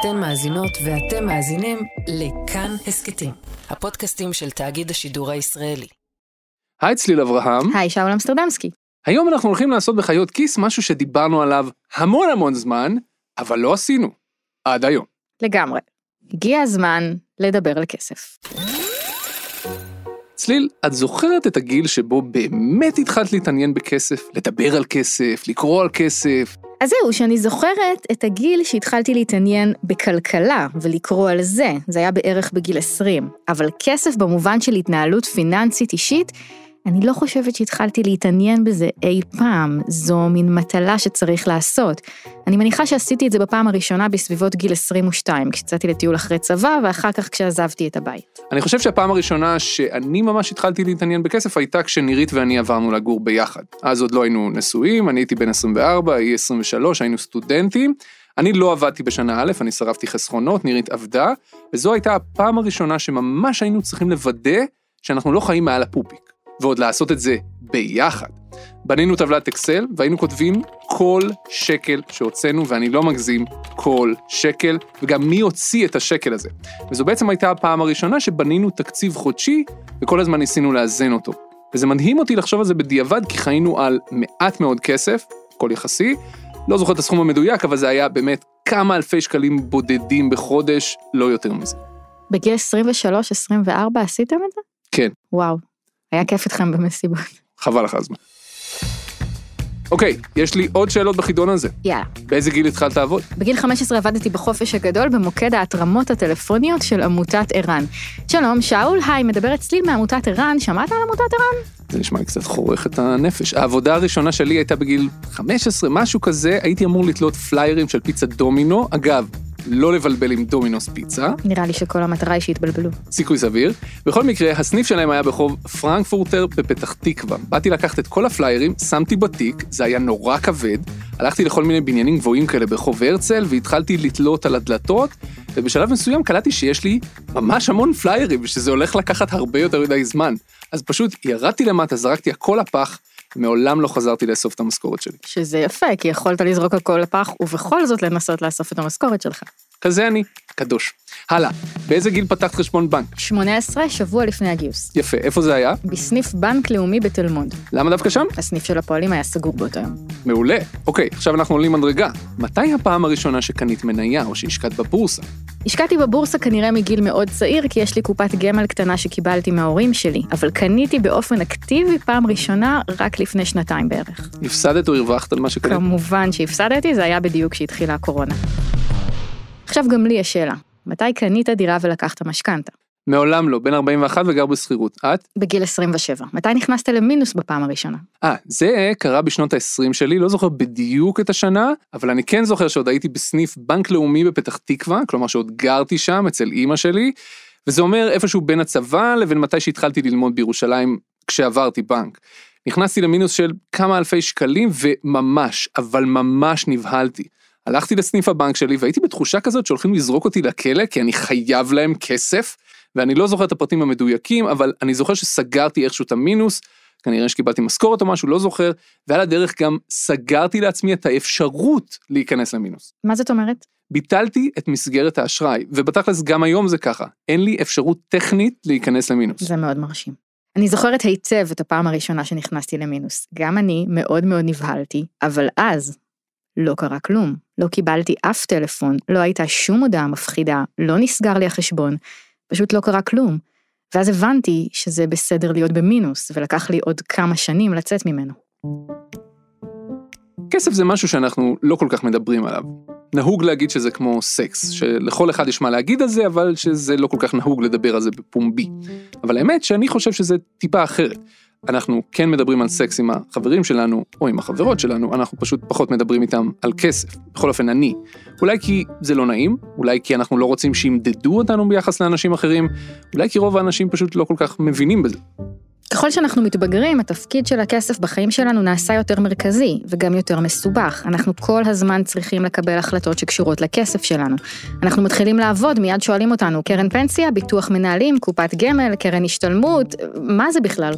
אתן מאזינות ואתם מאזינים לכאן הסכתים, הפודקאסטים של תאגיד השידור הישראלי. היי צליל אברהם. היי, שאול אמסטרדמסקי. היום אנחנו הולכים לעשות בחיות כיס משהו שדיברנו עליו המון המון זמן, אבל לא עשינו. עד היום. לגמרי. הגיע הזמן לדבר על כסף. צליל, את זוכרת את הגיל שבו באמת התחלת להתעניין בכסף, לדבר על כסף, לקרוא על כסף? אז זהו, שאני זוכרת את הגיל שהתחלתי להתעניין בכלכלה ולקרוא על זה, זה היה בערך בגיל 20. אבל כסף במובן של התנהלות פיננסית אישית, אני לא חושבת שהתחלתי להתעניין בזה אי פעם, זו מין מטלה שצריך לעשות. אני מניחה שעשיתי את זה בפעם הראשונה בסביבות גיל 22, כשיצאתי לטיול אחרי צבא, ואחר כך כשעזבתי את הבית. אני חושב שהפעם הראשונה שאני ממש התחלתי להתעניין בכסף הייתה כשנירית ואני עברנו לגור ביחד. אז עוד לא היינו נשואים, אני הייתי בן 24, היא 23, היינו סטודנטים. אני לא עבדתי בשנה א', אני שרפתי חסכונות, נירית עבדה, וזו הייתה הפעם הראשונה שממש היינו צריכים לוודא שאנחנו לא חיים מעל הפופיק. ועוד לעשות את זה ביחד. בנינו טבלת אקסל והיינו כותבים כל שקל שהוצאנו, ואני לא מגזים, כל שקל, וגם מי הוציא את השקל הזה. וזו בעצם הייתה הפעם הראשונה שבנינו תקציב חודשי, וכל הזמן ניסינו לאזן אותו. וזה מדהים אותי לחשוב על זה בדיעבד, כי חיינו על מעט מאוד כסף, הכל יחסי, לא זוכר את הסכום המדויק, אבל זה היה באמת כמה אלפי שקלים בודדים בחודש, לא יותר מזה. בגיל 23-24 עשיתם את זה? כן. וואו, היה כיף איתכם במסיבות. חבל לך הזמן. אוקיי, יש לי עוד שאלות בחידון הזה. יאללה. באיזה גיל התחלת לעבוד? בגיל 15 עבדתי בחופש הגדול במוקד ההתרמות הטלפוניות של עמותת ער"ן. שלום, שאול, היי, מדברת צליל מעמותת ער"ן, שמעת על עמותת ער"ן? זה נשמע לי קצת חורך את הנפש. העבודה הראשונה שלי הייתה בגיל 15, משהו כזה, הייתי אמור לתלות פליירים של פיצה דומינו. אגב, לא לבלבל עם דומינוס פיצה. נראה לי שכל המטרה היא שיתבלבלו. סיכוי סביר. בכל מקרה, הסניף שלהם היה ברחוב פרנקפורטר בפתח תקווה. באתי לקחת את כל הפליירים, שמתי בתיק, זה היה נורא כבד. הלכתי לכל מיני בניינים גבוהים כאלה ברחוב הרצל, והתחלתי לתלות על הדלתות, ובשלב מסוים קלטתי שיש לי ממש המון פליירים, ושזה הולך לקחת הרבה יותר מדי זמן. אז פשוט ירדתי למטה, זרקתי הכל לפח, מעולם לא חזרתי לאסוף את המשכורת שלי. שזה יפה, כי יכולת לזרוק הכל לפח, ובכל זאת לנסות לאסוף את המשכורת שלך. כזה אני, קדוש. הלאה, באיזה גיל פתחת חשבון בנק? 18, שבוע לפני הגיוס. יפה, איפה זה היה? בסניף בנק לאומי בתל מונד. למה דווקא שם? הסניף של הפועלים היה סגור באותו יום. מעולה. אוקיי, עכשיו אנחנו עולים מדרגה. מתי הפעם הראשונה שקנית מניה או שהשקעת בבורסה? השקעתי בבורסה כנראה מגיל מאוד צעיר, כי יש לי קופת גמל קטנה שקיבלתי מההורים שלי, אבל קניתי באופן אקטיבי פעם ראשונה רק לפני שנתיים בערך. הפסדת או הרווחת על מה שקנית? כמובן שהפסדתי, זה היה בדיוק כשהתחילה הקורונה. עכשיו גם לי יש שאלה, מתי קנית דירה ולקחת משכנתה? מעולם לא, בן 41 וגר בשכירות. את? בגיל 27. מתי נכנסת למינוס בפעם הראשונה? אה, זה קרה בשנות ה-20 שלי, לא זוכר בדיוק את השנה, אבל אני כן זוכר שעוד הייתי בסניף בנק לאומי בפתח תקווה, כלומר שעוד גרתי שם אצל אימא שלי, וזה אומר איפשהו בין הצבא לבין מתי שהתחלתי ללמוד בירושלים כשעברתי בנק. נכנסתי למינוס של כמה אלפי שקלים וממש, אבל ממש נבהלתי. הלכתי לסניף הבנק שלי והייתי בתחושה כזאת שהולכים לזרוק אותי לכלא כי אני חייב להם כסף, ואני לא זוכר את הפרטים המדויקים, אבל אני זוכר שסגרתי איכשהו את המינוס, כנראה שקיבלתי משכורת או משהו, לא זוכר, ועל הדרך גם סגרתי לעצמי את האפשרות להיכנס למינוס. מה זאת אומרת? ביטלתי את מסגרת האשראי, ובתכלס גם היום זה ככה, אין לי אפשרות טכנית להיכנס למינוס. זה מאוד מרשים. אני זוכרת היטב את הפעם הראשונה שנכנסתי למינוס. גם אני מאוד מאוד נבהלתי, אבל אז לא קרה כלום. לא קיבלתי אף טלפון, לא הייתה שום הודעה מפחידה, לא נסגר לי החשבון, פשוט לא קרה כלום. ואז הבנתי שזה בסדר להיות במינוס, ולקח לי עוד כמה שנים לצאת ממנו. כסף זה משהו שאנחנו לא כל כך מדברים עליו. נהוג להגיד שזה כמו סקס, שלכל אחד יש מה להגיד על זה, אבל שזה לא כל כך נהוג לדבר על זה בפומבי. אבל האמת שאני חושב שזה טיפה אחרת. אנחנו כן מדברים על סקס עם החברים שלנו, או עם החברות שלנו, אנחנו פשוט פחות מדברים איתם על כסף. בכל אופן, אני. אולי כי זה לא נעים, אולי כי אנחנו לא רוצים שימדדו אותנו ביחס לאנשים אחרים, אולי כי רוב האנשים פשוט לא כל כך מבינים בזה. ככל שאנחנו מתבגרים, התפקיד של הכסף בחיים שלנו נעשה יותר מרכזי וגם יותר מסובך. אנחנו כל הזמן צריכים לקבל החלטות שקשורות לכסף שלנו. אנחנו מתחילים לעבוד, מיד שואלים אותנו, קרן פנסיה, ביטוח מנהלים, קופת גמל, קרן השתלמות, מה זה בכלל?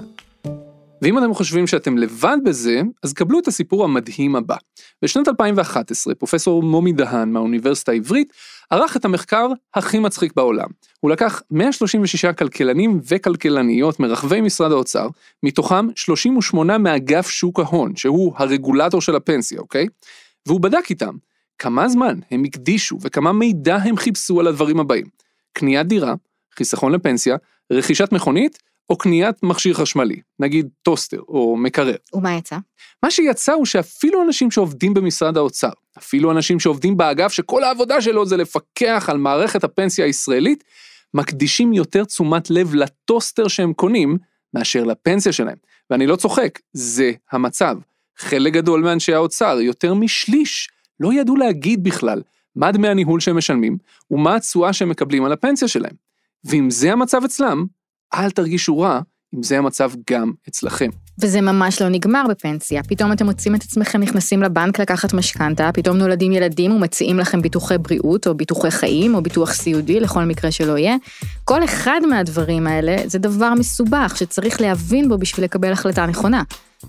ואם אתם חושבים שאתם לבד בזה, אז קבלו את הסיפור המדהים הבא. בשנת 2011, פרופסור מומי דהן מהאוניברסיטה העברית ערך את המחקר הכי מצחיק בעולם. הוא לקח 136 כלכלנים וכלכלניות מרחבי משרד האוצר, מתוכם 38 מאגף שוק ההון, שהוא הרגולטור של הפנסיה, אוקיי? והוא בדק איתם כמה זמן הם הקדישו וכמה מידע הם חיפשו על הדברים הבאים. קניית דירה, חיסכון לפנסיה, רכישת מכונית או קניית מכשיר חשמלי, נגיד טוסטר או מקרר. ומה יצא? מה שיצא הוא שאפילו אנשים שעובדים במשרד האוצר, אפילו אנשים שעובדים באגף שכל העבודה שלו זה לפקח על מערכת הפנסיה הישראלית, מקדישים יותר תשומת לב לטוסטר שהם קונים מאשר לפנסיה שלהם. ואני לא צוחק, זה המצב. חלק גדול מאנשי האוצר, יותר משליש, לא ידעו להגיד בכלל מה דמי הניהול שהם משלמים ומה התשואה שהם מקבלים על הפנסיה שלהם. ואם זה המצב אצלם, אל תרגישו רע אם זה המצב גם אצלכם. וזה ממש לא נגמר בפנסיה. פתאום אתם מוצאים את עצמכם נכנסים לבנק לקחת משכנתה, פתאום נולדים ילדים ומציעים לכם ביטוחי בריאות, או ביטוחי חיים, או ביטוח סיעודי, לכל מקרה שלא יהיה. כל אחד מהדברים האלה זה דבר מסובך שצריך להבין בו בשביל לקבל החלטה נכונה.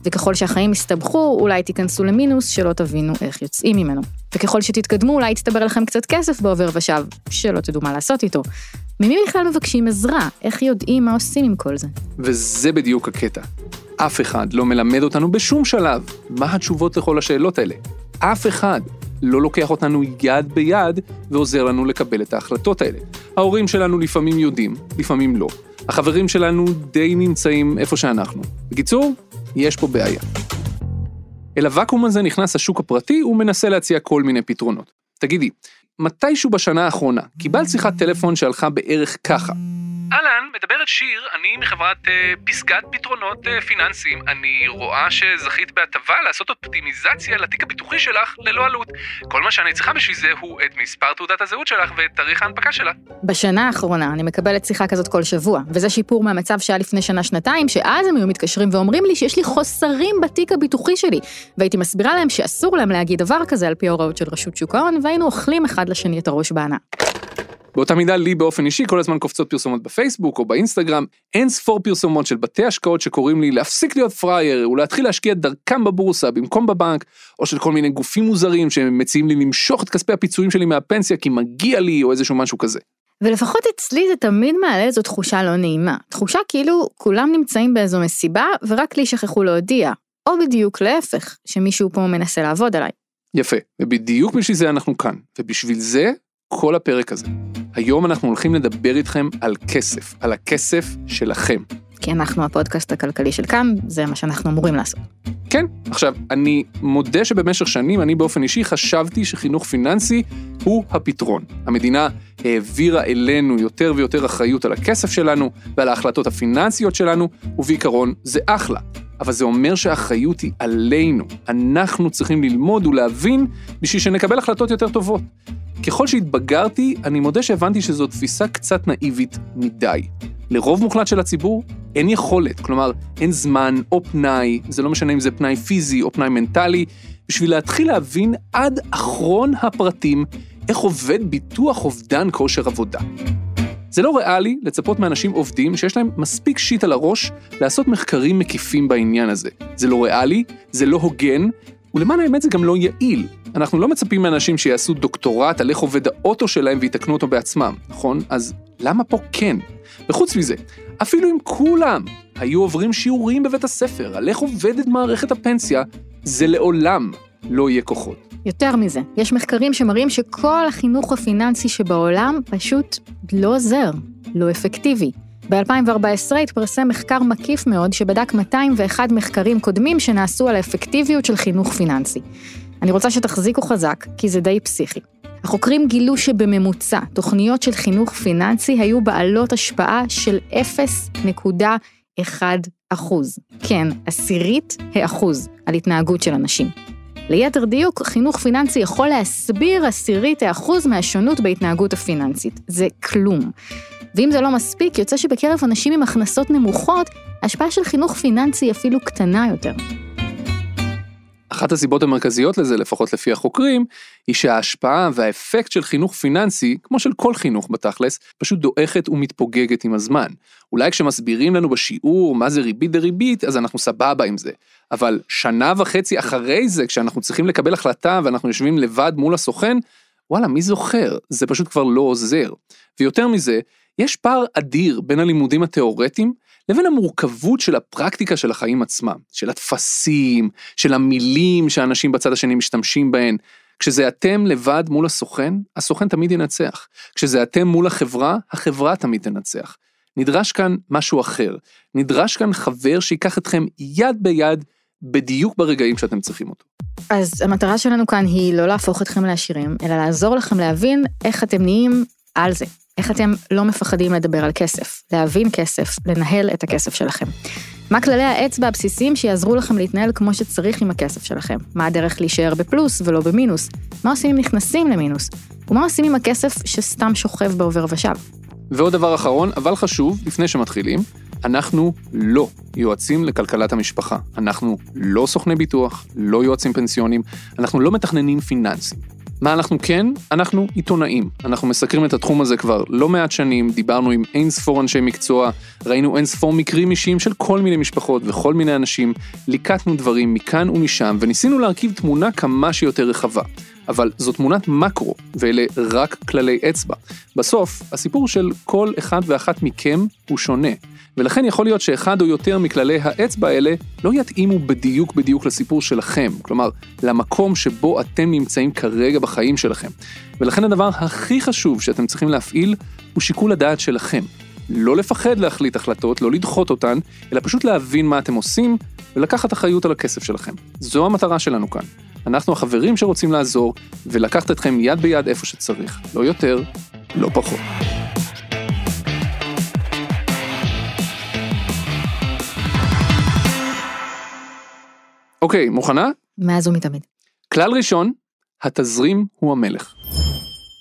וככל שהחיים יסתבכו, אולי תיכנסו למינוס שלא תבינו איך יוצאים ממנו. וככל שתתקדמו, אולי יצטבר לכם קצת כסף בעובר ושב, שלא תדעו מה לעשות איתו. ממי בכלל מבקשים עזרה? איך יודעים מה עושים עם כל זה? וזה בדיוק הקטע. אף אחד לא מלמד אותנו בשום שלב מה התשובות לכל השאלות האלה. אף אחד לא לוקח אותנו יד ביד ועוזר לנו לקבל את ההחלטות האלה. ההורים שלנו לפעמים יודעים, לפעמים לא. החברים שלנו די נמצאים איפה שאנחנו. בקיצור, יש פה בעיה. אל הוואקום הזה נכנס השוק הפרטי ומנסה להציע כל מיני פתרונות. תגידי, מתישהו בשנה האחרונה קיבלת שיחת טלפון שהלכה בערך ככה. אהלן, מדברת שיר, אני מחברת אה, פסגת פתרונות אה, פיננסיים. אני רואה שזכית בהטבה לעשות אופטימיזציה לתיק הביטוחי שלך ללא עלות. כל מה שאני צריכה בשביל זה הוא את מספר תעודת הזהות שלך ואת תאריך ההנפקה שלה. בשנה האחרונה אני מקבלת שיחה כזאת כל שבוע, וזה שיפור מהמצב שהיה לפני שנה-שנתיים, שאז הם היו מתקשרים ואומרים לי שיש לי חוסרים בתיק הביטוחי שלי, והייתי מסבירה להם שאסור להם להגיד דבר כזה על פי ההוראות של רשות שוק ההון, והיינו אוכלים אחד לשני את הראש בענה. באותה מידה לי באופן אישי כל הזמן קופצות פרסומות בפייסבוק או באינסטגרם, אין ספור פרסומות של בתי השקעות שקוראים לי להפסיק להיות פראייר ולהתחיל להשקיע דרכם בבורסה במקום בבנק, או של כל מיני גופים מוזרים שמציעים לי למשוך את כספי הפיצויים שלי מהפנסיה כי מגיע לי או איזשהו משהו כזה. ולפחות אצלי זה תמיד מעלה איזו תחושה לא נעימה. תחושה כאילו כולם נמצאים באיזו מסיבה ורק לי שכחו להודיע. או בדיוק להפך, שמישהו פה מנסה לעבוד עליי. יפה, ובדיוק בשביל זה אנחנו כאן, ובשביל זה כל הפרק הזה. היום אנחנו הולכים לדבר איתכם על כסף, על הכסף שלכם. כי אנחנו הפודקאסט הכלכלי של כאן, זה מה שאנחנו אמורים לעשות. כן, עכשיו, אני מודה שבמשך שנים אני באופן אישי חשבתי שחינוך פיננסי הוא הפתרון. המדינה העבירה אלינו יותר ויותר אחריות על הכסף שלנו ועל ההחלטות הפיננסיות שלנו, ובעיקרון זה אחלה. אבל זה אומר שהאחריות היא עלינו. אנחנו צריכים ללמוד ולהבין בשביל שנקבל החלטות יותר טובות. ככל שהתבגרתי, אני מודה שהבנתי שזו תפיסה קצת נאיבית מדי. לרוב מוחלט של הציבור אין יכולת, כלומר, אין זמן או פנאי, זה לא משנה אם זה פנאי פיזי או פנאי מנטלי, בשביל להתחיל להבין עד אחרון הפרטים איך עובד ביטוח אובדן כושר עבודה. זה לא ריאלי לצפות מאנשים עובדים שיש להם מספיק שיט על הראש לעשות מחקרים מקיפים בעניין הזה. זה לא ריאלי, זה לא הוגן, ולמען האמת זה גם לא יעיל. אנחנו לא מצפים מאנשים שיעשו דוקטורט על איך עובד האוטו שלהם ויתקנו אותו בעצמם, נכון? אז למה פה כן? וחוץ מזה, אפילו אם כולם היו עוברים שיעורים בבית הספר על איך עובדת מערכת הפנסיה, זה לעולם לא יהיה כוחות. יותר מזה, יש מחקרים שמראים שכל החינוך הפיננסי שבעולם פשוט לא עוזר, לא אפקטיבי. ב-2014 התפרסם מחקר מקיף מאוד שבדק 201 מחקרים קודמים שנעשו על האפקטיביות של חינוך פיננסי. אני רוצה שתחזיקו חזק, כי זה די פסיכי. החוקרים גילו שבממוצע, תוכניות של חינוך פיננסי היו בעלות השפעה של 0.1 אחוז. כן, עשירית האחוז על התנהגות של אנשים. ליתר דיוק, חינוך פיננסי יכול להסביר עשירית האחוז מהשונות בהתנהגות הפיננסית. זה כלום. ואם זה לא מספיק, יוצא שבקרב אנשים עם הכנסות נמוכות, ההשפעה של חינוך פיננסי אפילו קטנה יותר. אחת הסיבות המרכזיות לזה, לפחות לפי החוקרים, היא שההשפעה והאפקט של חינוך פיננסי, כמו של כל חינוך בתכלס, פשוט דועכת ומתפוגגת עם הזמן. אולי כשמסבירים לנו בשיעור מה זה ריבית דריבית, אז אנחנו סבבה עם זה. אבל שנה וחצי אחרי זה, כשאנחנו צריכים לקבל החלטה ואנחנו יושבים לבד מול הסוכן, וואלה, מי זוכר? זה פשוט כבר לא עוזר. ויותר מזה, יש פער אדיר בין הלימודים התיאורטיים לבין המורכבות של הפרקטיקה של החיים עצמם, של הטפסים, של המילים שאנשים בצד השני משתמשים בהן. כשזה אתם לבד מול הסוכן, הסוכן תמיד ינצח. כשזה אתם מול החברה, החברה תמיד תנצח. נדרש כאן משהו אחר. נדרש כאן חבר שיקח אתכם יד ביד בדיוק ברגעים שאתם צריכים אותו. אז המטרה שלנו כאן היא לא להפוך אתכם לעשירים, אלא לעזור לכם להבין איך אתם נהיים על זה. איך אתם לא מפחדים לדבר על כסף, להבין כסף, לנהל את הכסף שלכם. מה כללי האצבע הבסיסיים שיעזרו לכם להתנהל כמו שצריך עם הכסף שלכם? מה הדרך להישאר בפלוס ולא במינוס? מה עושים אם נכנסים למינוס? ומה עושים עם הכסף שסתם שוכב בעובר ושב? ועוד דבר אחרון, אבל חשוב, לפני שמתחילים, אנחנו לא יועצים לכלכלת המשפחה. אנחנו לא סוכני ביטוח, לא יועצים פנסיונים, אנחנו לא מתכננים פיננסים. מה אנחנו כן? אנחנו עיתונאים. אנחנו מסקרים את התחום הזה כבר לא מעט שנים, דיברנו עם אין ספור אנשי מקצוע, ראינו אין ספור מקרים אישיים של כל מיני משפחות וכל מיני אנשים, ליקטנו דברים מכאן ומשם וניסינו להרכיב תמונה כמה שיותר רחבה. אבל זו תמונת מקרו, ואלה רק כללי אצבע. בסוף, הסיפור של כל אחד ואחת מכם הוא שונה. ולכן יכול להיות שאחד או יותר מכללי האצבע האלה לא יתאימו בדיוק בדיוק לסיפור שלכם, כלומר, למקום שבו אתם נמצאים כרגע בחיים שלכם. ולכן הדבר הכי חשוב שאתם צריכים להפעיל הוא שיקול הדעת שלכם. לא לפחד להחליט החלטות, לא לדחות אותן, אלא פשוט להבין מה אתם עושים ולקחת אחריות על הכסף שלכם. זו המטרה שלנו כאן. אנחנו החברים שרוצים לעזור ולקחת אתכם יד ביד איפה שצריך. לא יותר, לא פחות. אוקיי, מוכנה? מאז ומתמיד. כלל ראשון, התזרים הוא המלך.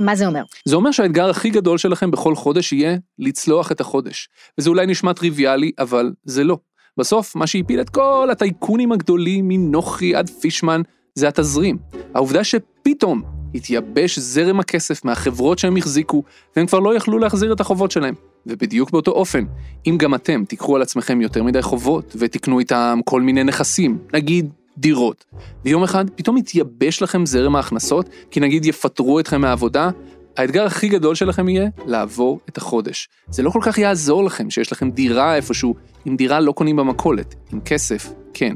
מה זה אומר? זה אומר שהאתגר הכי גדול שלכם בכל חודש יהיה לצלוח את החודש. וזה אולי נשמע טריוויאלי, אבל זה לא. בסוף, מה שהפיל את כל הטייקונים הגדולים מנוחי עד פישמן, זה התזרים. העובדה שפתאום התייבש זרם הכסף מהחברות שהם החזיקו, והם כבר לא יכלו להחזיר את החובות שלהם. ובדיוק באותו אופן, אם גם אתם תיקחו על עצמכם יותר מדי חובות, ותקנו איתם כל מיני נכסים, נגיד דירות, ויום אחד פתאום יתייבש לכם זרם ההכנסות, כי נגיד יפטרו אתכם מהעבודה, האתגר הכי גדול שלכם יהיה לעבור את החודש. זה לא כל כך יעזור לכם שיש לכם דירה איפשהו, עם דירה לא קונים במכולת, עם כסף, כן.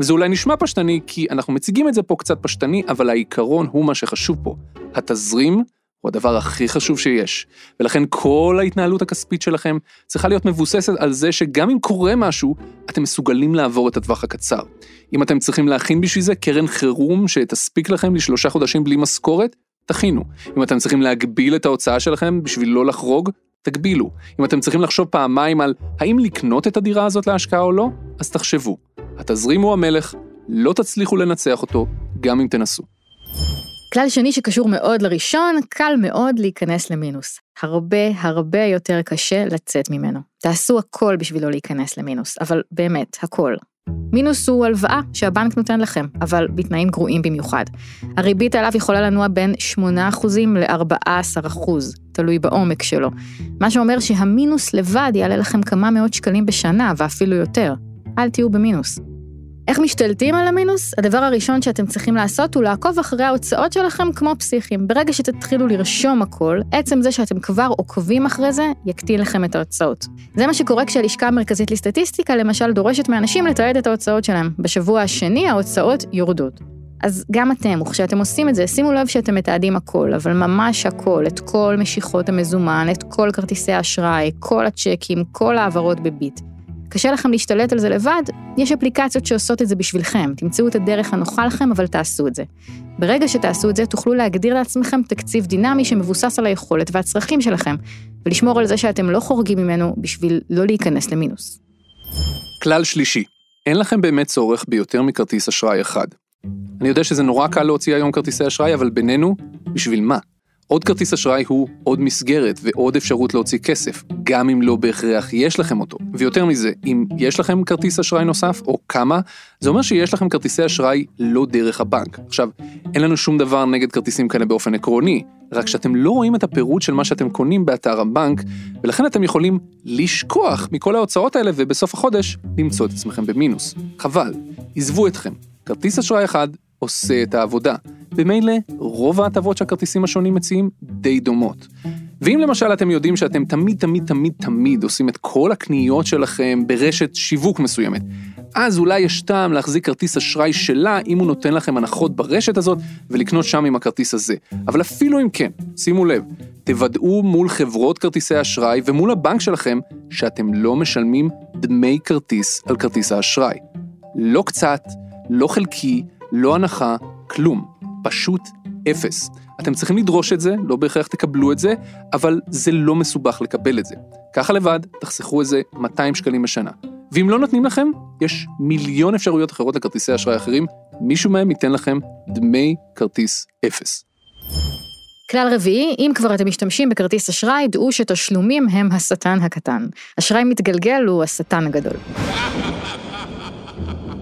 וזה אולי נשמע פשטני, כי אנחנו מציגים את זה פה קצת פשטני, אבל העיקרון הוא מה שחשוב פה. התזרים הוא הדבר הכי חשוב שיש. ולכן כל ההתנהלות הכספית שלכם צריכה להיות מבוססת על זה שגם אם קורה משהו, אתם מסוגלים לעבור את הטווח הקצר. אם אתם צריכים להכין בשביל זה קרן חירום שתספיק לכם לשלושה חודשים בלי משכורת, תכינו. אם אתם צריכים להגביל את ההוצאה שלכם בשביל לא לחרוג, תגבילו. אם אתם צריכים לחשוב פעמיים על האם לקנות את הדירה הזאת להשקעה או לא, אז תחשבו. התזרים הוא המלך, לא תצליחו לנצח אותו, גם אם תנסו. כלל שני שקשור מאוד לראשון, קל מאוד להיכנס למינוס. הרבה הרבה יותר קשה לצאת ממנו. תעשו הכל בשביל לא להיכנס למינוס, אבל באמת, הכל. מינוס הוא הלוואה שהבנק נותן לכם, אבל בתנאים גרועים במיוחד. הריבית עליו יכולה לנוע בין 8% ל-14%, תלוי בעומק שלו. מה שאומר שהמינוס לבד יעלה לכם כמה מאות שקלים בשנה, ואפילו יותר. אל תהיו במינוס. איך משתלטים על המינוס? הדבר הראשון שאתם צריכים לעשות הוא לעקוב אחרי ההוצאות שלכם כמו פסיכים. ברגע שתתחילו לרשום הכל, עצם זה שאתם כבר עוקבים אחרי זה, יקטין לכם את ההוצאות. זה מה שקורה כשהלשכה המרכזית לסטטיסטיקה למשל דורשת מאנשים לתעד את ההוצאות שלהם. בשבוע השני ההוצאות יורדות. אז גם אתם, וכשאתם עושים את זה, שימו לב שאתם מתעדים הכל, אבל ממש הכל, את כל משיכות המזומן, את כל כרטיסי האשראי, כל הצ'קים, כל העברות בביט. קשה לכם להשתלט על זה לבד, יש אפליקציות שעושות את זה בשבילכם. תמצאו את הדרך הנוחה לכם, אבל תעשו את זה. ברגע שתעשו את זה, תוכלו להגדיר לעצמכם תקציב דינמי שמבוסס על היכולת והצרכים שלכם, ולשמור על זה שאתם לא חורגים ממנו בשביל לא להיכנס למינוס. כלל שלישי, אין לכם באמת צורך ביותר מכרטיס אשראי אחד. אני יודע שזה נורא קל להוציא היום כרטיסי אשראי, אבל בינינו, בשביל מה? עוד כרטיס אשראי הוא עוד מסגרת ועוד אפשרות להוציא כסף, גם אם לא בהכרח יש לכם אותו. ויותר מזה, אם יש לכם כרטיס אשראי נוסף, או כמה, זה אומר שיש לכם כרטיסי אשראי לא דרך הבנק. עכשיו, אין לנו שום דבר נגד כרטיסים כאלה באופן עקרוני, רק שאתם לא רואים את הפירוט של מה שאתם קונים באתר הבנק, ולכן אתם יכולים לשכוח מכל ההוצאות האלה, ובסוף החודש למצוא את עצמכם במינוס. חבל, עזבו אתכם. כרטיס אשראי אחד עושה את העבודה. במילא, רוב ההטבות שהכרטיסים השונים מציעים די דומות. ואם למשל אתם יודעים שאתם תמיד תמיד תמיד תמיד עושים את כל הקניות שלכם ברשת שיווק מסוימת, אז אולי יש טעם להחזיק כרטיס אשראי שלה אם הוא נותן לכם הנחות ברשת הזאת ולקנות שם עם הכרטיס הזה. אבל אפילו אם כן, שימו לב, תוודאו מול חברות כרטיסי אשראי ומול הבנק שלכם שאתם לא משלמים דמי כרטיס על כרטיס האשראי. לא קצת, לא חלקי, לא הנחה, כלום. פשוט אפס. אתם צריכים לדרוש את זה, לא בהכרח תקבלו את זה, אבל זה לא מסובך לקבל את זה. ככה לבד, תחסכו איזה 200 שקלים בשנה. ואם לא נותנים לכם, יש מיליון אפשרויות אחרות לכרטיסי אשראי אחרים, מישהו מהם ייתן לכם דמי כרטיס אפס. כלל רביעי, אם כבר אתם משתמשים בכרטיס אשראי, דעו שתשלומים הם השטן הקטן. אשראי מתגלגל הוא השטן הגדול.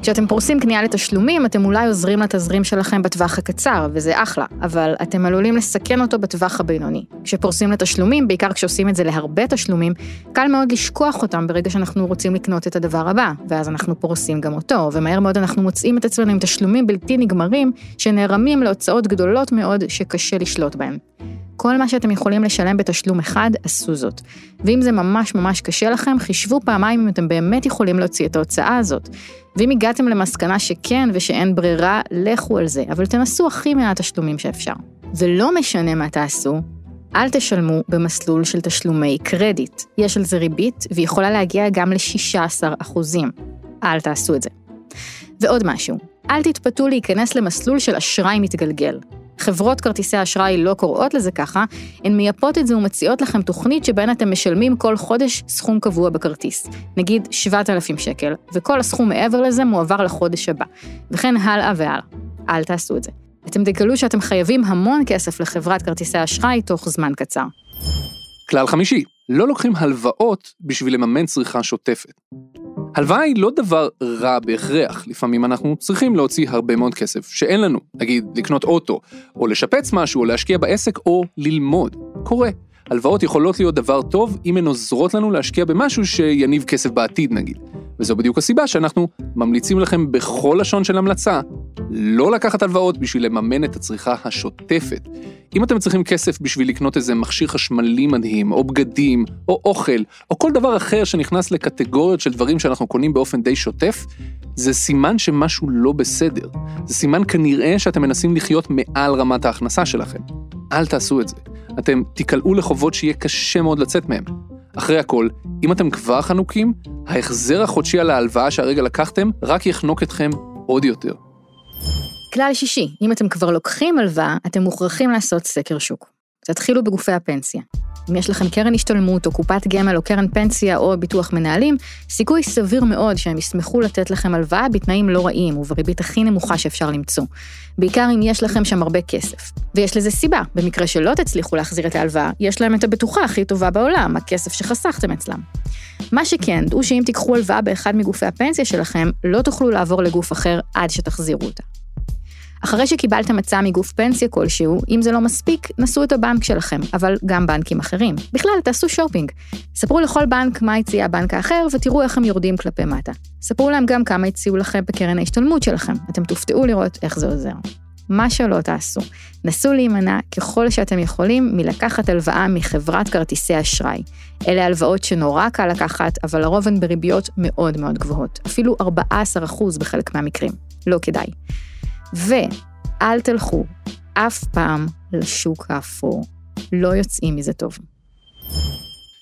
כשאתם פורסים קנייה לתשלומים, אתם אולי עוזרים לתזרים שלכם בטווח הקצר, וזה אחלה, אבל אתם עלולים לסכן אותו בטווח הבינוני. כשפורסים לתשלומים, בעיקר כשעושים את זה להרבה תשלומים, קל מאוד לשכוח אותם ברגע שאנחנו רוצים לקנות את הדבר הבא, ואז אנחנו פורסים גם אותו, ומהר מאוד אנחנו מוצאים את עצמנו עם תשלומים בלתי נגמרים, שנערמים להוצאות גדולות מאוד שקשה לשלוט בהן. כל מה שאתם יכולים לשלם בתשלום אחד, עשו זאת. ואם זה ממש ממש קשה לכם, חישבו פעמיים אם אתם באמת יכולים להוציא את ההוצאה הזאת. ואם הגעתם למסקנה שכן ושאין ברירה, לכו על זה, אבל תנסו הכי מעט תשלומים שאפשר. ולא משנה מה תעשו, אל תשלמו במסלול של תשלומי קרדיט. יש על זה ריבית, והיא יכולה להגיע גם ל-16%. אל תעשו את זה. ועוד משהו, אל תתפתו להיכנס למסלול של אשראי מתגלגל. חברות כרטיסי אשראי לא קוראות לזה ככה, הן מייפות את זה ומציעות לכם תוכנית שבהן אתם משלמים כל חודש סכום קבוע בכרטיס. נגיד 7,000 שקל, וכל הסכום מעבר לזה מועבר לחודש הבא. וכן הלאה והלאה. אל תעשו את זה. אתם תגלו שאתם חייבים המון כסף לחברת כרטיסי אשראי תוך זמן קצר. כלל חמישי, לא לוקחים הלוואות בשביל לממן צריכה שוטפת. הלוואה היא לא דבר רע בהכרח, לפעמים אנחנו צריכים להוציא הרבה מאוד כסף שאין לנו, נגיד לקנות אוטו, או לשפץ משהו, או להשקיע בעסק, או ללמוד. קורה. הלוואות יכולות להיות דבר טוב אם הן עוזרות לנו להשקיע במשהו שיניב כסף בעתיד נגיד. וזו בדיוק הסיבה שאנחנו ממליצים לכם בכל לשון של המלצה, לא לקחת הלוואות בשביל לממן את הצריכה השוטפת. אם אתם צריכים כסף בשביל לקנות איזה מכשיר חשמלי מדהים, או בגדים, או אוכל, או כל דבר אחר שנכנס לקטגוריות של דברים שאנחנו קונים באופן די שוטף, זה סימן שמשהו לא בסדר. זה סימן כנראה שאתם מנסים לחיות מעל רמת ההכנסה שלכם. אל תעשו את זה. אתם תיקלעו לחובות שיהיה קשה מאוד לצאת מהם. אחרי הכל, אם אתם כבר חנוקים, ההחזר החודשי על ההלוואה שהרגע לקחתם רק יחנוק אתכם עוד יותר. כלל שישי, אם אתם כבר לוקחים הלוואה, אתם מוכרחים לעשות סקר שוק. תתחילו בגופי הפנסיה. אם יש לכם קרן השתלמות או קופת גמל או קרן פנסיה או ביטוח מנהלים, סיכוי סביר מאוד שהם ישמחו לתת לכם הלוואה בתנאים לא רעים ובריבית הכי נמוכה שאפשר למצוא. בעיקר אם יש לכם שם הרבה כסף. ויש לזה סיבה, במקרה שלא תצליחו להחזיר את ההלוואה, יש להם את הבטוחה הכי טובה בעולם, הכסף שחסכתם אצלם. מה שכן, דעו שאם תיקחו הלוואה באחד מגופי הפנסיה שלכם, לא תוכלו לעבור לגוף אחר עד שתחזירו אותה. אחרי שקיבלתם הצעה מגוף פנסיה כלשהו, אם זה לא מספיק, נסו את הבנק שלכם, אבל גם בנקים אחרים. בכלל, תעשו שופינג. ספרו לכל בנק מה הציע הבנק האחר, ותראו איך הם יורדים כלפי מטה. ספרו להם גם כמה הציעו לכם בקרן ההשתלמות שלכם. אתם תופתעו לראות איך זה עוזר. מה שלא תעשו, נסו להימנע ככל שאתם יכולים מלקחת הלוואה מחברת כרטיסי אשראי. אלה הלוואות שנורא קל לקחת, אבל לרוב הן בריביות מאוד מאוד גבוהות, אפילו 14% בחלק מהמקרים. לא כדאי. ואל תלכו אף פעם לשוק האפור. לא יוצאים מזה טוב.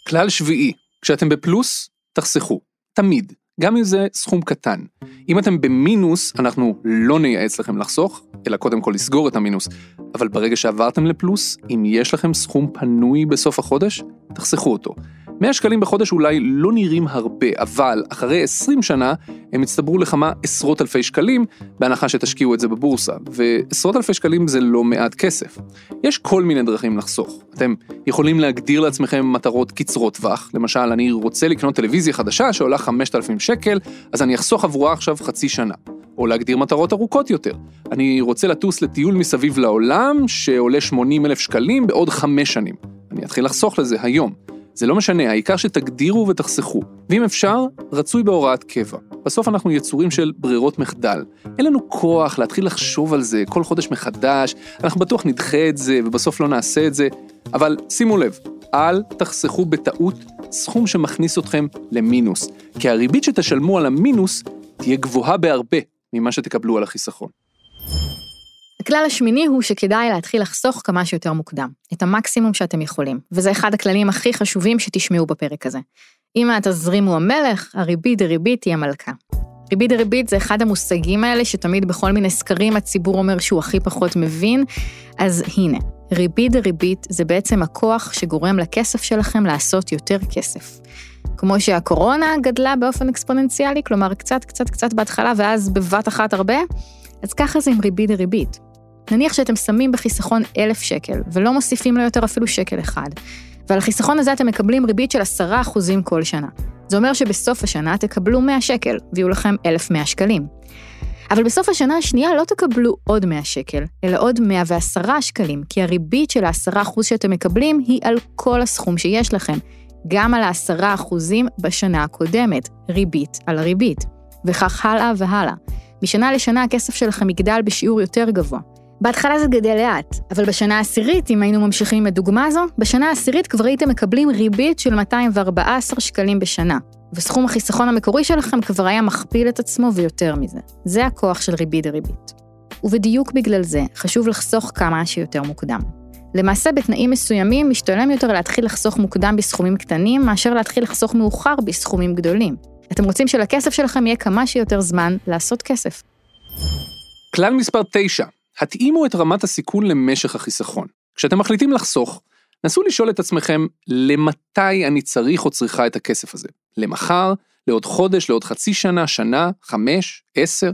כלל שביעי, כשאתם בפלוס, תחסכו. תמיד. גם אם זה סכום קטן. אם אתם במינוס, אנחנו לא נייעץ לכם לחסוך, אלא קודם כל לסגור את המינוס. אבל ברגע שעברתם לפלוס, אם יש לכם סכום פנוי בסוף החודש, תחסכו אותו. 100 שקלים בחודש אולי לא נראים הרבה, אבל אחרי 20 שנה הם הצטברו לכמה עשרות אלפי שקלים, בהנחה שתשקיעו את זה בבורסה, ועשרות אלפי שקלים זה לא מעט כסף. יש כל מיני דרכים לחסוך. אתם יכולים להגדיר לעצמכם מטרות קצרות טווח, למשל, אני רוצה לקנות טלוויזיה חדשה שעולה 5,000 שקל, אז אני אחסוך עבורה עכשיו חצי שנה. או להגדיר מטרות ארוכות יותר. אני רוצה לטוס לטיול מסביב לעולם שעולה 80 אלף שקלים בעוד חמש שנים. אני אתחיל לחסוך לזה היום. זה לא משנה, העיקר שתגדירו ותחסכו. ואם אפשר, רצוי בהוראת קבע. בסוף אנחנו יצורים של ברירות מחדל. אין לנו כוח להתחיל לחשוב על זה כל חודש מחדש, אנחנו בטוח נדחה את זה ובסוף לא נעשה את זה, אבל שימו לב, אל תחסכו בטעות סכום שמכניס אתכם למינוס, כי הריבית שתשלמו על המינוס תהיה גבוהה בהרבה ממה שתקבלו על החיסכון. הכלל השמיני הוא שכדאי להתחיל לחסוך כמה שיותר מוקדם, את המקסימום שאתם יכולים, וזה אחד הכללים הכי חשובים שתשמעו בפרק הזה. אם התזרים הוא המלך, הריבית דריבית היא המלכה. ריבית דריבית זה אחד המושגים האלה שתמיד בכל מיני סקרים הציבור אומר שהוא הכי פחות מבין, אז הנה, ריבית דריבית זה בעצם הכוח שגורם לכסף שלכם לעשות יותר כסף. כמו שהקורונה גדלה באופן אקספוננציאלי, כלומר קצת קצת קצת בהתחלה ואז בבת אחת הרבה, אז ככה זה עם ריבית דריבית. נניח שאתם שמים בחיסכון אלף שקל, ולא מוסיפים לו יותר אפילו שקל אחד, ועל החיסכון הזה אתם מקבלים ריבית של עשרה אחוזים כל שנה. זה אומר שבסוף השנה תקבלו 100 שקל, ויהיו לכם 1,100 שקלים. אבל בסוף השנה השנייה לא תקבלו עוד 100 שקל, אלא עוד 110 שקלים, כי הריבית של ה-10% שאתם מקבלים היא על כל הסכום שיש לכם, גם על ה-10% בשנה הקודמת, ריבית על הריבית, וכך הלאה והלאה. משנה לשנה הכסף שלכם יגדל בשיעור יותר גבוה. בהתחלה זה גדל לאט, אבל בשנה העשירית, אם היינו ממשיכים עם הדוגמה הזו, בשנה העשירית כבר הייתם מקבלים ריבית של 214 שקלים בשנה, וסכום החיסכון המקורי שלכם כבר היה מכפיל את עצמו ויותר מזה. זה הכוח של ריבית דריבית. ובדיוק בגלל זה חשוב לחסוך כמה שיותר מוקדם. למעשה בתנאים מסוימים משתלם יותר להתחיל לחסוך מוקדם בסכומים קטנים, מאשר להתחיל לחסוך מאוחר בסכומים גדולים. אתם רוצים שלכסף שלכם יהיה כמה שיותר זמן לעשות כסף. כלל מספר 9, התאימו את רמת הסיכון למשך החיסכון. כשאתם מחליטים לחסוך, נסו לשאול את עצמכם למתי אני צריך או צריכה את הכסף הזה. למחר, לעוד חודש, לעוד חצי שנה, שנה, חמש, עשר.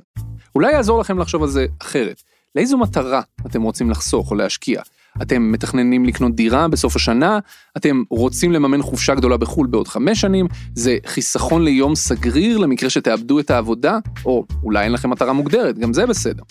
אולי יעזור לכם לחשוב על זה אחרת. לאיזו מטרה אתם רוצים לחסוך או להשקיע? אתם מתכננים לקנות דירה בסוף השנה, אתם רוצים לממן חופשה גדולה בחו"ל בעוד חמש שנים, זה חיסכון ליום סגריר למקרה שתאבדו את העבודה, או אולי אין לכם מטרה מוגדרת, גם זה בסדר.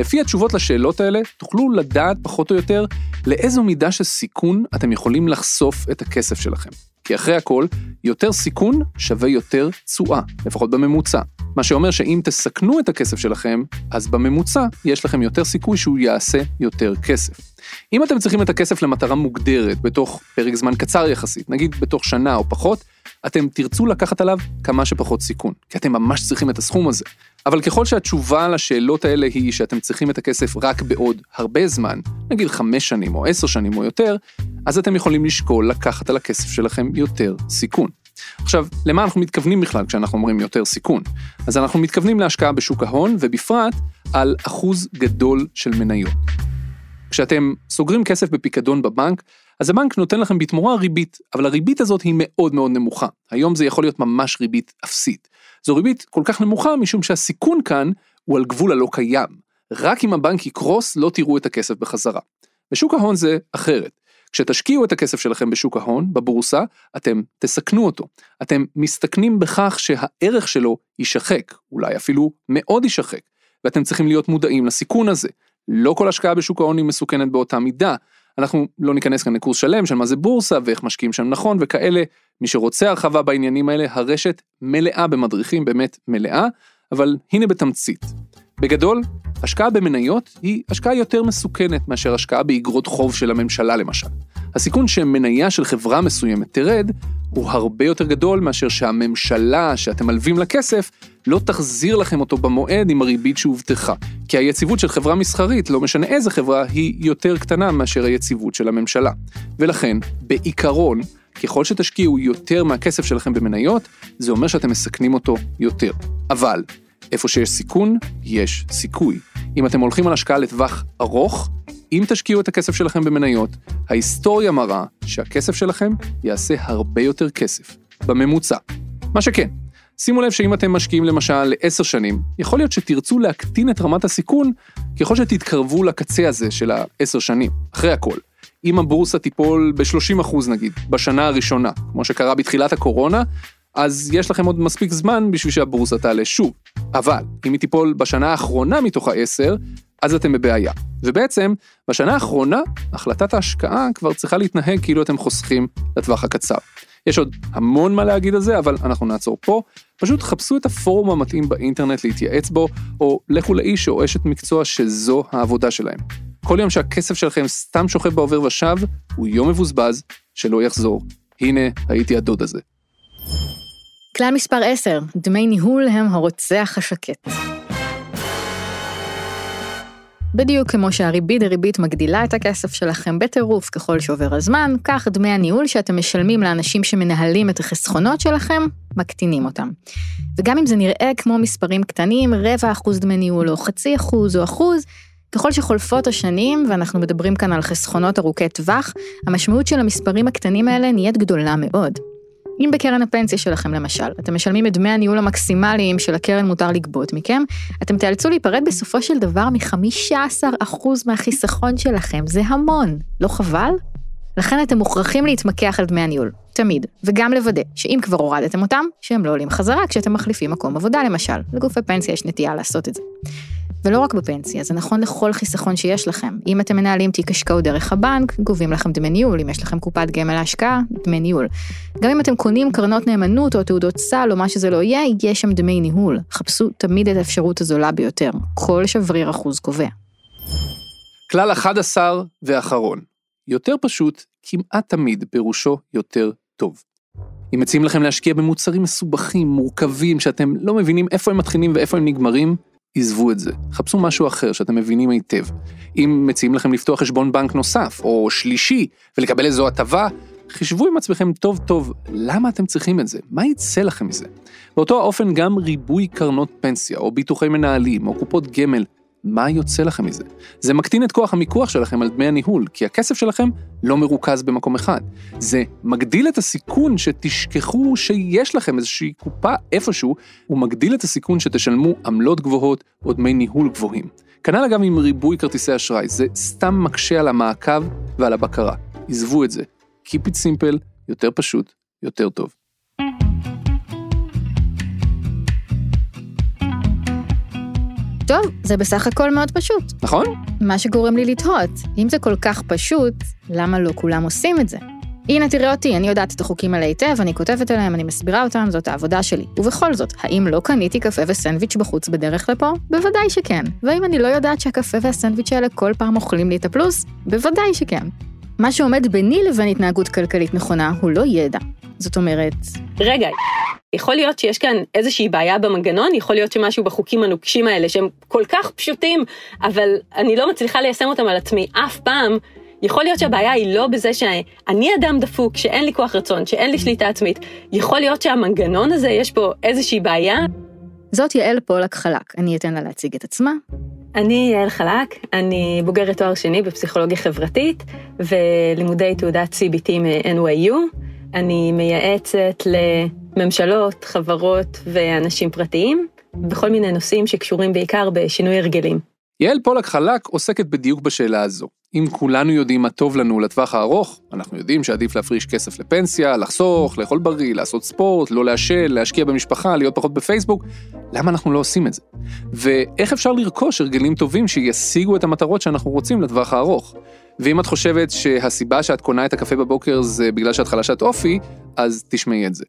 לפי התשובות לשאלות האלה, תוכלו לדעת פחות או יותר לאיזו מידה של סיכון אתם יכולים לחשוף את הכסף שלכם. כי אחרי הכל, יותר סיכון שווה יותר תשואה, לפחות בממוצע. מה שאומר שאם תסכנו את הכסף שלכם, אז בממוצע יש לכם יותר סיכוי שהוא יעשה יותר כסף. אם אתם צריכים את הכסף למטרה מוגדרת בתוך פרק זמן קצר יחסית, נגיד בתוך שנה או פחות, אתם תרצו לקחת עליו כמה שפחות סיכון, כי אתם ממש צריכים את הסכום הזה. אבל ככל שהתשובה לשאלות האלה היא שאתם צריכים את הכסף רק בעוד הרבה זמן, נגיד חמש שנים או עשר שנים או יותר, אז אתם יכולים לשקול לקחת על הכסף שלכם יותר סיכון. עכשיו, למה אנחנו מתכוונים בכלל כשאנחנו אומרים יותר סיכון? אז אנחנו מתכוונים להשקעה בשוק ההון, ובפרט על אחוז גדול של מניות. כשאתם סוגרים כסף בפיקדון בבנק, אז הבנק נותן לכם בתמורה ריבית, אבל הריבית הזאת היא מאוד מאוד נמוכה. היום זה יכול להיות ממש ריבית אפסית. זו ריבית כל כך נמוכה משום שהסיכון כאן הוא על גבול הלא קיים. רק אם הבנק יקרוס לא תראו את הכסף בחזרה. בשוק ההון זה אחרת. כשתשקיעו את הכסף שלכם בשוק ההון, בבורסה, אתם תסכנו אותו. אתם מסתכנים בכך שהערך שלו יישחק, אולי אפילו מאוד יישחק, ואתם צריכים להיות מודעים לסיכון הזה. לא כל השקעה בשוק ההון היא מסוכנת באותה מידה. אנחנו לא ניכנס כאן לקורס שלם של מה זה בורסה ואיך משקיעים שם נכון וכאלה. מי שרוצה הרחבה בעניינים האלה, הרשת מלאה במדריכים, באמת מלאה, אבל הנה בתמצית. בגדול, השקעה במניות היא השקעה יותר מסוכנת מאשר השקעה באגרות חוב של הממשלה למשל. הסיכון שמניה של חברה מסוימת תרד הוא הרבה יותר גדול מאשר שהממשלה שאתם מלווים לה כסף לא תחזיר לכם אותו במועד עם הריבית שהובטחה. כי היציבות של חברה מסחרית, לא משנה איזה חברה, היא יותר קטנה מאשר היציבות של הממשלה. ולכן, בעיקרון, ככל שתשקיעו יותר מהכסף שלכם במניות, זה אומר שאתם מסכנים אותו יותר. אבל, איפה שיש סיכון, יש סיכוי. אם אתם הולכים על השקעה לטווח ארוך, אם תשקיעו את הכסף שלכם במניות, ההיסטוריה מראה שהכסף שלכם יעשה הרבה יותר כסף, בממוצע. מה שכן, שימו לב שאם אתם משקיעים למשל לעשר שנים, יכול להיות שתרצו להקטין את רמת הסיכון ככל שתתקרבו לקצה הזה של העשר שנים, אחרי הכל. אם הבורסה תיפול ב-30% נגיד, בשנה הראשונה, כמו שקרה בתחילת הקורונה, אז יש לכם עוד מספיק זמן בשביל שהבורסה תעלה שוב. אבל, אם היא תיפול בשנה האחרונה מתוך העשר, אז אתם בבעיה. ובעצם, בשנה האחרונה, החלטת ההשקעה כבר צריכה להתנהג כאילו אתם חוסכים לטווח הקצר. יש עוד המון מה להגיד על זה, אבל אנחנו נעצור פה. פשוט חפשו את הפורום המתאים באינטרנט להתייעץ בו, או לכו לאיש או אשת מקצוע שזו העבודה שלהם. כל יום שהכסף שלכם סתם שוכב בעובר ושב, הוא יום מבוזבז שלא יחזור. הנה, הייתי הדוד הזה. כלל מספר 10, דמי ניהול הם הרוצח השקט. בדיוק כמו שהריבית דריבית מגדילה את הכסף שלכם בטירוף ככל שעובר הזמן, כך דמי הניהול שאתם משלמים לאנשים שמנהלים את החסכונות שלכם, מקטינים אותם. וגם אם זה נראה כמו מספרים קטנים, רבע אחוז דמי ניהול או חצי אחוז או אחוז, ככל שחולפות השנים, ואנחנו מדברים כאן על חסכונות ארוכי טווח, המשמעות של המספרים הקטנים האלה נהיית גדולה מאוד. אם בקרן הפנסיה שלכם למשל, אתם משלמים את דמי הניהול המקסימליים של הקרן מותר לגבות מכם, אתם תיאלצו להיפרד בסופו של דבר מ-15% מהחיסכון שלכם, זה המון, לא חבל? לכן אתם מוכרחים להתמקח על דמי הניהול, תמיד, וגם לוודא שאם כבר הורדתם אותם, שהם לא עולים חזרה כשאתם מחליפים מקום עבודה למשל, לגופי פנסיה יש נטייה לעשות את זה. ולא רק בפנסיה, זה נכון לכל חיסכון שיש לכם. אם אתם מנהלים תיק השקעות דרך הבנק, גובים לכם דמי ניהול, אם יש לכם קופת גמל להשקעה, דמי ניהול. גם אם אתם קונים קרנות נאמנות או תעודות סל או מה שזה לא יהיה, יש שם דמי ניהול. חפשו תמיד את האפשרות הזולה ביותר. כל שבריר אחוז קובע. כלל 11 ואחרון. יותר פשוט, כמעט תמיד פירושו יותר טוב. אם מציעים לכם להשקיע במוצרים מסובכים, מורכבים, שאתם לא מבינים איפה הם מתחילים ואיפה הם נגמרים, עזבו את זה, חפשו משהו אחר שאתם מבינים היטב. אם מציעים לכם לפתוח חשבון בנק נוסף, או שלישי, ולקבל איזו הטבה, חישבו עם עצמכם טוב טוב למה אתם צריכים את זה, מה יצא לכם מזה. באותו האופן גם ריבוי קרנות פנסיה, או ביטוחי מנהלים, או קופות גמל, מה יוצא לכם מזה? זה מקטין את כוח המיקוח שלכם על דמי הניהול, כי הכסף שלכם לא מרוכז במקום אחד. זה מגדיל את הסיכון שתשכחו שיש לכם איזושהי קופה איפשהו, ומגדיל את הסיכון שתשלמו עמלות גבוהות או דמי ניהול גבוהים. כנ"ל אגב עם ריבוי כרטיסי אשראי, זה סתם מקשה על המעקב ועל הבקרה. עזבו את זה. Keep it simple, יותר פשוט, יותר טוב. טוב, זה בסך הכל מאוד פשוט. נכון? מה שגורם לי לתהות, אם זה כל כך פשוט, למה לא כולם עושים את זה? הנה תראה אותי, אני יודעת את החוקים האלה היטב, אני כותבת עליהם, אני מסבירה אותם, זאת העבודה שלי. ובכל זאת, האם לא קניתי קפה וסנדוויץ' בחוץ בדרך לפה? בוודאי שכן. והאם אני לא יודעת שהקפה והסנדוויץ' האלה כל פעם אוכלים לי את הפלוס? בוודאי שכן. מה שעומד ביני לבין התנהגות כלכלית נכונה הוא לא ידע. זאת אומרת... רגע, יכול להיות שיש כאן איזושהי בעיה במנגנון, יכול להיות שמשהו בחוקים הנוקשים האלה שהם כל כך פשוטים, אבל אני לא מצליחה ליישם אותם על עצמי אף פעם. יכול להיות שהבעיה היא לא בזה שאני אדם דפוק, שאין לי כוח רצון, שאין לי שליטה עצמית. יכול להיות שהמנגנון הזה, יש פה איזושהי בעיה. זאת יעל פולק חלק, אני אתן לה להציג את עצמה. אני יעל חלק, אני בוגרת תואר שני בפסיכולוגיה חברתית ולימודי תעודת CBT מ-NYU. אני מייעצת לממשלות, חברות ואנשים פרטיים בכל מיני נושאים שקשורים בעיקר בשינוי הרגלים. יעל פולק חלק עוסקת בדיוק בשאלה הזו. אם כולנו יודעים מה טוב לנו לטווח הארוך, אנחנו יודעים שעדיף להפריש כסף לפנסיה, לחסוך, לאכול בריא, לעשות ספורט, לא לעשן, להשקיע במשפחה, להיות פחות בפייסבוק, למה אנחנו לא עושים את זה? ואיך אפשר לרכוש הרגלים טובים שישיגו את המטרות שאנחנו רוצים לטווח הארוך? ואם את חושבת שהסיבה שאת קונה את הקפה בבוקר זה בגלל שאת חלשת אופי, אז תשמעי את זה.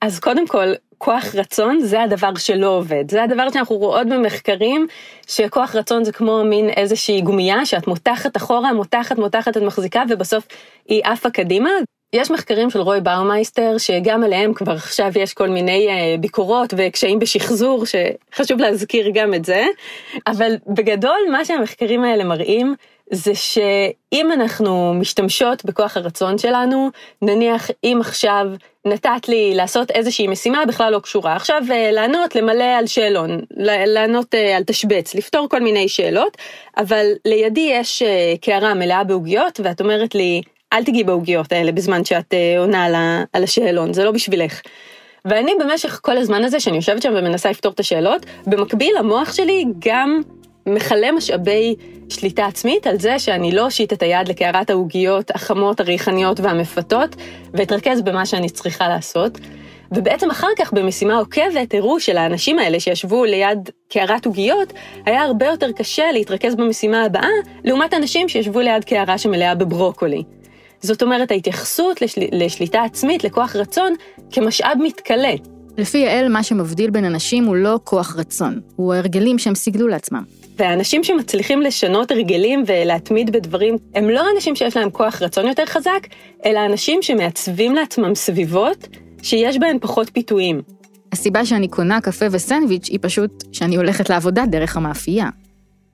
אז קודם כל, כוח רצון זה הדבר שלא עובד. זה הדבר שאנחנו רואות במחקרים, שכוח רצון זה כמו מין איזושהי גומייה שאת מותחת אחורה, מותחת, מותחת, את מחזיקה, ובסוף היא עפה קדימה. יש מחקרים של רוי באומייסטר, שגם עליהם כבר עכשיו יש כל מיני ביקורות וקשיים בשחזור, שחשוב להזכיר גם את זה, אבל בגדול מה שהמחקרים האלה מראים, זה שאם אנחנו משתמשות בכוח הרצון שלנו, נניח אם עכשיו נתת לי לעשות איזושהי משימה בכלל לא קשורה, עכשיו אה, לענות, למלא על שאלון, לענות אה, על תשבץ, לפתור כל מיני שאלות, אבל לידי יש אה, קערה מלאה בעוגיות ואת אומרת לי, אל תגיעי בעוגיות האלה בזמן שאת עונה על השאלון, זה לא בשבילך. ואני במשך כל הזמן הזה שאני יושבת שם ומנסה לפתור את השאלות, במקביל המוח שלי גם מכלה משאבי שליטה עצמית על זה שאני לא אושיט את היד לקערת העוגיות החמות, הריחניות והמפתות, ואתרכז במה שאני צריכה לעשות. ובעצם אחר כך במשימה עוקבת הראו שלאנשים האלה שישבו ליד קערת עוגיות, היה הרבה יותר קשה להתרכז במשימה הבאה, לעומת אנשים שישבו ליד קערה שמלאה בברוקולי. זאת אומרת, ההתייחסות לשל... לשליטה עצמית, לכוח רצון, כמשאב מתכלה. לפי יעל, מה שמבדיל בין אנשים הוא לא כוח רצון, הוא ההרגלים שהם סיגלו לעצמם. והאנשים שמצליחים לשנות הרגלים ולהתמיד בדברים, הם לא אנשים שיש להם כוח רצון יותר חזק, אלא אנשים שמעצבים לעצמם סביבות שיש בהן פחות פיתויים. הסיבה שאני קונה קפה וסנדוויץ' היא פשוט שאני הולכת לעבודה דרך המאפייה.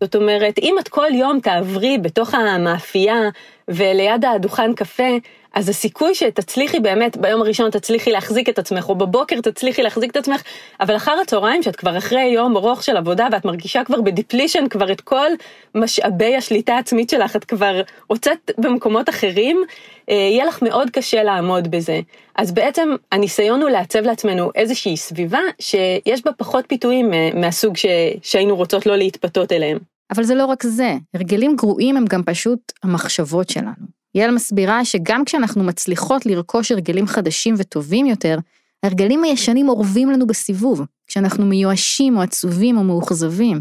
זאת אומרת, אם את כל יום תעברי בתוך המאפייה וליד הדוכן קפה, אז הסיכוי שתצליחי באמת, ביום הראשון תצליחי להחזיק את עצמך, או בבוקר תצליחי להחזיק את עצמך, אבל אחר הצהריים, שאת כבר אחרי יום ארוך של עבודה ואת מרגישה כבר בדיפלישן, כבר את כל משאבי השליטה העצמית שלך, את כבר הוצאת במקומות אחרים, יהיה לך מאוד קשה לעמוד בזה. אז בעצם הניסיון הוא לעצב לעצמנו איזושהי סביבה שיש בה פחות פיתויים אה, מהסוג ש... שהיינו רוצות לא להתפתות אליהם. אבל זה לא רק זה, הרגלים גרועים הם גם פשוט המחשבות שלנו. יעל מסבירה שגם כשאנחנו מצליחות לרכוש הרגלים חדשים וטובים יותר, ההרגלים הישנים אורבים לנו בסיבוב, כשאנחנו מיואשים או עצובים או מאוכזבים.